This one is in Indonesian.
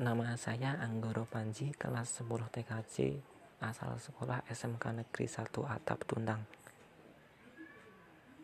Nama saya Anggoro Panji, kelas 10 TKJ, asal sekolah SMK Negeri 1 Atap Tundang.